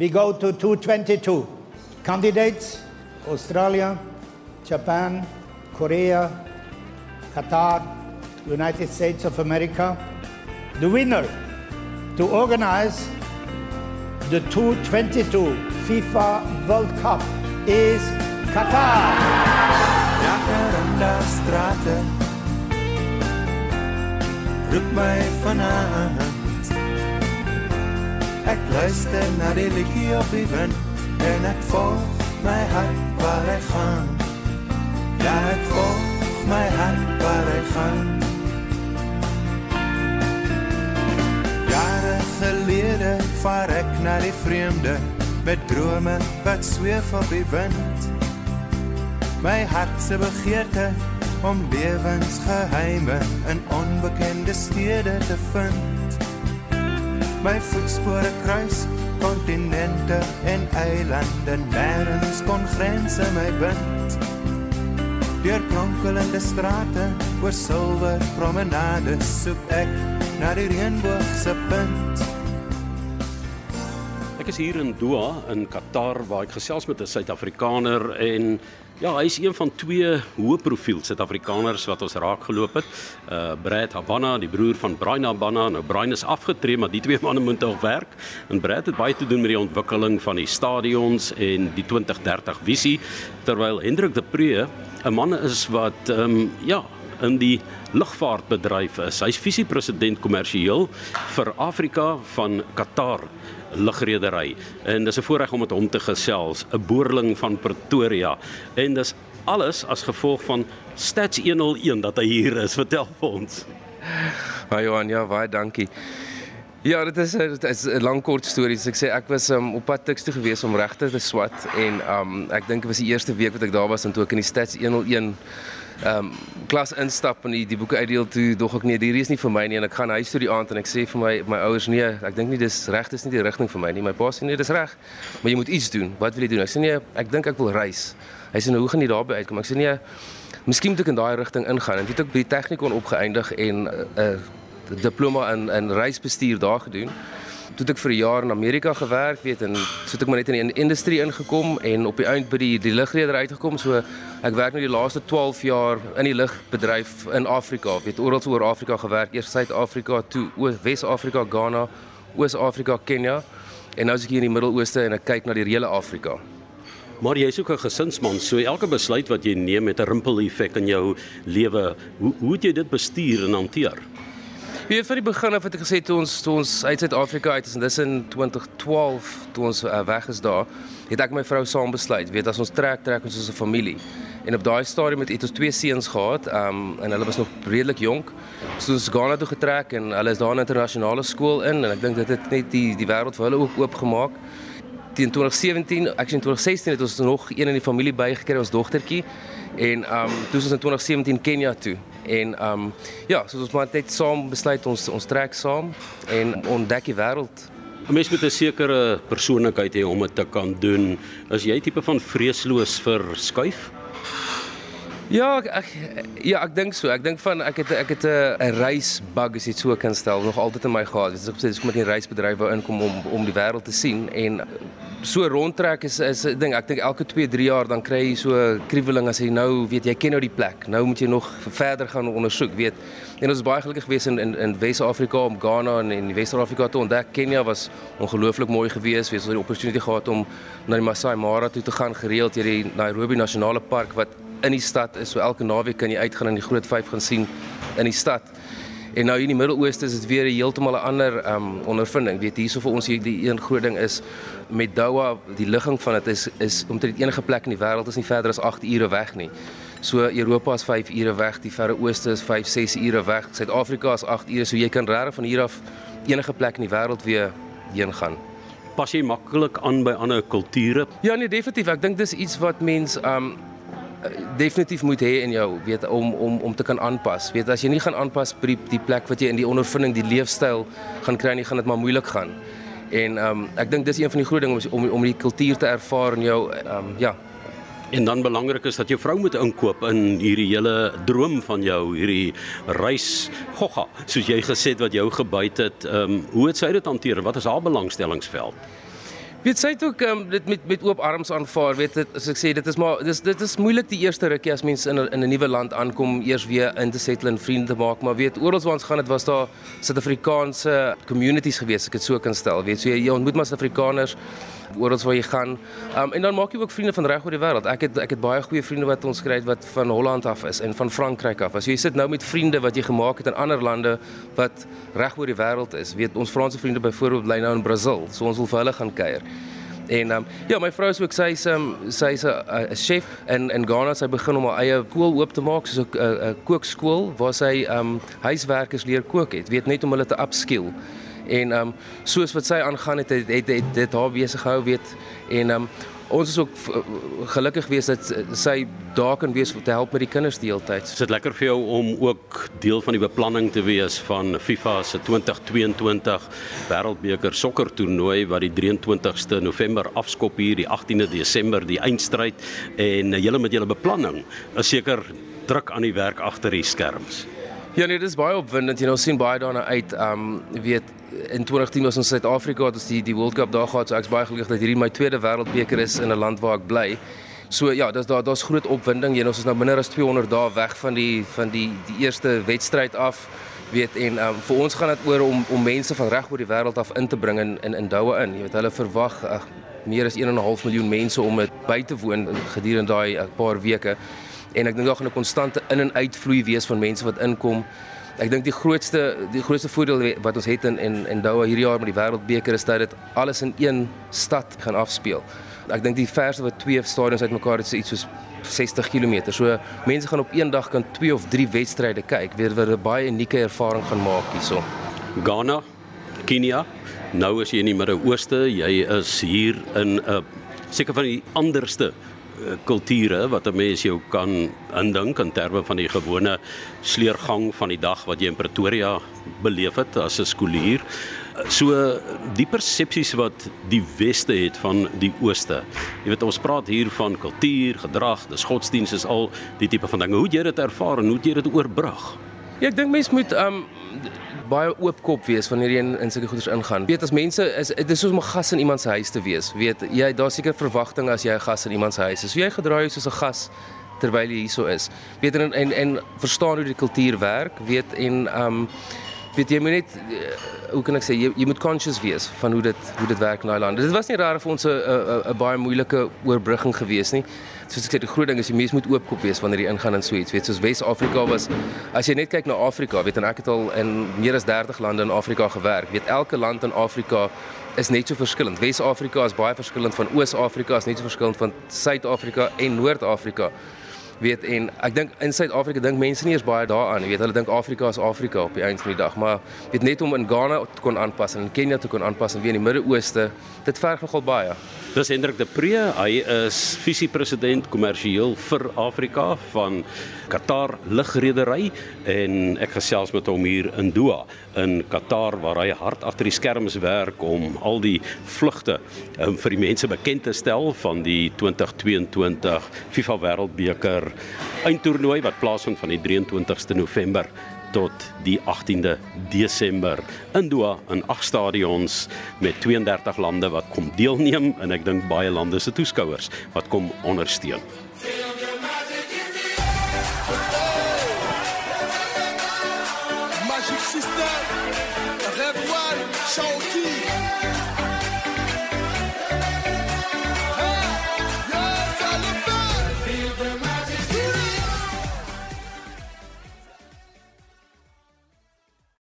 we go to 222. Candidates Australia, Japan, Korea, Qatar, United States of America. The winner to organize the 222 FIFA World Cup is Qatar. Jacaranda strate Roep my vanaand Ek luister na die liedjie op die wind En ek volg my hart waar hy gaan. Ja, ek volg my hart waar hy gaan. Jare gelede vaar ek na die vreemde Met drome wat zweef op die wind. My hart se begeerte om lewensgeheime in onbekende stede te vind. My voetspore kruis kontinente en eilande, nêrens kon grense my bind. Deur kronkelende strate, oor silwer promenades soek ek na die reënboog se punt. Ek is hier in Doha in Qatar waar ek gesels met 'n Suid-Afrikaner en Ja, hy is een van twee hoë profiel Suid-Afrikaners wat ons raak geloop het. Uh Brad Habana, die broer van Brian Habana. Nou Brian is afgetree, maar die twee manne moet nog werk. En Brad het baie te doen met die ontwikkeling van die stadions en die 2030 visie, terwyl Hendrik de Pre 'n man is wat ehm um, ja, in die lugvaartbedryf is. Hy's visiepresident kommersieel vir Afrika van Qatar lugredery. En dis 'n voorreg om met hom te gesels, 'n boerling van Pretoria. En dis alles as gevolg van Stats 101 dat hy hier is. Vertel vir ons. Haai Johan, ja, baie dankie. Ja, dit is 'n dit is 'n lang kort storie. So ek sê ek was um, op pad Tuks toe gewees om regte te swat en um ek dink dit was die eerste week wat ek daar was en toe ek in die Stats 101 ehm um, klas instap en die, die boeke uitdeel toe dog ek nee, hierdie is nie vir my nie en ek gaan huis toe die aand en ek sê vir my my ouers nee, ek dink nie dis reg, dis nie die rigting vir my nie. My pa sê nee, dis reg. Maar jy moet iets doen. Wat wil jy doen? Ek sê nee, ek dink ek wil reis. Hy sê nou hoe gaan jy daarby uitkom? Ek sê nee, miskien moet ek in daai rigting ingaan en dit het ek by die tegnikon opgeëindig en 'n uh, uh, diploma in in reisbestuur daar gedoen toe ek vir 'n jaar in Amerika gewerk, weet en so het ek maar net in die industrie ingekom en op die eind by die die lugreder uitgekom. So ek werk nou die laaste 12 jaar in die lugbedryf in Afrika. Weet oral oor Afrika gewerk, eers Suid-Afrika, toe Wes-Afrika, Ghana, Oos-Afrika, Kenia en nou is ek hier in die Midde-Ooste en ek kyk na die hele Afrika. Maar jy is ook 'n gesinsman, so elke besluit wat jy neem het 'n rimpel-effek in jou lewe. Hoe hoe het jy dit bestuur en hanteer? Weet van die begin af het ek gesê toe ons toe ons uit Suid-Afrika uit is en dis in 2012 toe ons uh, weg is daar, het ek my vrou saam besluit, weet as ons trek trek ons as 'n familie. En op daai stadium het ons twee seuns gehad, um en hulle was nog redelik jonk. So ons Ghana toe getrek en hulle is daar in 'n internasionale skool in en ek dink dit het net die die wêreld vir hulle ook oopgemaak. Teen 2017, ek in 2016 het ons nog een in die familie bygekry, ons dogtertjie. En um toe ons in 2017 Kenia toe En ehm um, ja, so ons maar net saam besluit ons ons trek saam en ontdek die wêreld. 'n Mens moet 'n sekere persoonlikheid hê om dit te kan doen. Is jy tipe van vreesloos vir skuif? Ja, ek ja, ek dink so. Ek dink van ek het ek het 'n reisbug as jy so kan stel nog altyd in my gehad. Dit is op sy dis kom met 'n reisbedryf wou inkom om om die wêreld te sien en so rondtrek is is 'n ding. Ek dink elke 2, 3 jaar dan kry jy so kriweling as jy nou weet jy ken nou die plek. Nou moet jy nog verder gaan ondersoek, weet. En ons is baie gelukkig geweest in in, in Wes-Afrika om Ghana en in Wes-Afrika te ontdek. Kenia was ongelooflik mooi geweest. Wees ons die opportunity gehad om na die Masai Mara toe te gaan gereeld deur die Nairobi Nasionale Park wat in die stad is. So elke naweek kan jy uitgaan en die groot vyf gaan sien in die stad. En nou hier in die Midde-Ooste is dit weer heeltemal 'n ander um ondervinding. Weet hierso vir ons hier die een groot ding is met Doha, die ligging van dit is is omtrent enige plek in die wêreld is nie verder as 8 ure weg nie. So Europa is 5 ure weg, die Verre Ooste is 5, 6 ure weg. Suid-Afrika is 8 ure, so jy kan regtig van hier af enige plek in die wêreld weer heen gaan. Pas jy maklik aan by ander kulture? Ja, nee, definitief. Ek dink dis iets wat mens um definitief moet hê in jou weet om om om te kan aanpas. Weet as jy nie gaan aanpas by die, plek wat jy in die ondervinding, die leefstyl gaan kry nie, gaan dit maar moeilik gaan. En ehm um, ek dink dis een van die groot dinge om om die kultuur te ervaar in jou ehm um, ja. En dan belangrik is dat jou vrou moet inkoop in hierdie hele droom van jou, hierdie reis gogga, soos jy gesê het wat jou gebyt het. Ehm um, hoe het sy dit hanteer? Wat is haar belangstellingsveld? Weet sy het ook um, dit met met oop arms aanvaar. Weet dit as ek sê dit is maar dis dit is moeilik die eerste rukkie as mense in in 'n nuwe land aankom eers weer in te settle en vriende maak, maar weet oral waar ons gaan dit was daar Suid-Afrikaanse communities gewees, ek het so kan stel. Weet so jy, jy ontmoet maar Suid-Afrikaners oral waar jy gaan. Um, en dan maak jy ook vriende van reg oor die wêreld. Ek het ek het baie goeie vriende wat ons kry wat van Holland af is en van Frankryk af. As jy sit nou met vriende wat jy gemaak het in ander lande wat reg oor die wêreld is. Weet ons Franse vriende byvoorbeeld bly nou in Brasil. So ons wil vir hulle gaan kuier. En um, ja, my vrou is ook sy's um, sy's 'n chef in in Ghana. Sy begin om haar eie skool oop te maak, soos 'n kookskool waar sy um huiswerkers leer kook het. Weet net om hulle te upskill en ehm um, soos wat sy aangaan het het het, dit haar besig gehou weet en ehm um, ons is ook gelukkig wees dat sy daar kan wees om te help met die kinders die hele tyd. Is dit lekker vir jou om ook deel van die beplanning te wees van FIFA se 2022 Wêreldbeker sokkertoernooi wat die 23ste November afskop hier die 18de Desember die eindstryd en julle met julle beplanning is seker druk aan die werk agter die skerms. Ja nee, dis baie opwindend. Jy nou sien baie daarna uit. Um weet in 2010 was ons in Suid-Afrika, het ons die die World Cup daar gehad. So ek's baie gelukkig dat hierdie my tweede wêreldbeker is in 'n land waar ek bly. So ja, dis daar daar's groot opwinding. Jy nou ons is nou minder as 200 dae weg van die van die die eerste wedstryd af. Weet en um vir ons gaan dit oor om om mense van reg oor die wêreld af in te bring in in in Doue in. Jy weet hulle verwag ag meer as 1.5 miljoen mense om dit by te woon gedurende daai 'n paar weke en ek dink daar gaan 'n konstante in en uitvloei wees van mense wat inkom. Ek dink die grootste die grootste voordeel wat ons het in en en Doha hierdie jaar met die Wêreldbeker is dat dit alles in een stad gaan afspeel. Ek dink die verste wat twee stadions uitmekaar het is iets soos 60 km. So mense gaan op een dag kan twee of drie wedstryde kyk. Weer wat 'n baie unieke ervaring gaan maak hierso. Ghana, Kenia. Nou as jy in die Midde-Ooste, jy is hier in 'n uh, seker van die anderste Eh, kulture wat 'n mens jou kan indink in terme van die gewone sleurgang van die dag wat jy in Pretoria beleef het as 'n skoolier. So die persepsies wat die weste het van die ooste. Jy weet ons praat hier van kultuur, gedrag, dis godsdienst is al die tipe van dinge. Hoe jy dit ervaar en hoe jy dit oorbrug? Ja, ek dink mense moet um baie oopkop wees wanneer jy in, in sulke goeders ingaan. Weet as mense is dit is soos om 'n gas in iemand se huis te wees. Weet jy daar seker verwagtinge as jy 'n gas in iemand se huis is. So jy gedra jou soos 'n gas terwyl jy hierso is. Weet en en, en verstaan hoe die kultuur werk. Weet en um weet jy moet net uh, hoe kan ek sê jy, jy moet conscious wees van hoe dit hoe dit werk in daai land. Dit was nie raar vir ons 'n 'n baie moeilike oorbrugging gewees nie. Soos ek sê die groot ding is die mense moet oopkop wees wanneer jy ingaan in so iets weet soos Wes-Afrika was as jy net kyk na Afrika weet en ek het al in meer as 30 lande in Afrika gewerk weet elke land in Afrika is net so verskillend. Wes-Afrika is baie verskillend van Oos-Afrika is net so verskillend van Suid-Afrika en Noord-Afrika weet en ek dink in Suid-Afrika dink mense nie eens baie daaraan weet hulle dink Afrika is Afrika op die einde van die dag maar weet net om in Ghana te kon aanpas en in Kenia te kon aanpas en weer in die Midde-Ooste dit verg nogal baie. Dis Hendrik de Pre, hy is visiepresident kommersieel vir Afrika van Qatar Lugredery en ek gesels met hom hier in Doha in Qatar waar hy hard agter die skerms werk om al die vlugte um, vir die mense bekend te stel van die 2022 FIFA Wêreldbeker eindtoernooi wat plaasvind van die 23ste November tot die 18de Desember in Doha in ag stadions met 32 lande wat kom deelneem en ek dink baie lande se toeskouers wat kom ondersteun. Magic System, Red One, Shawty.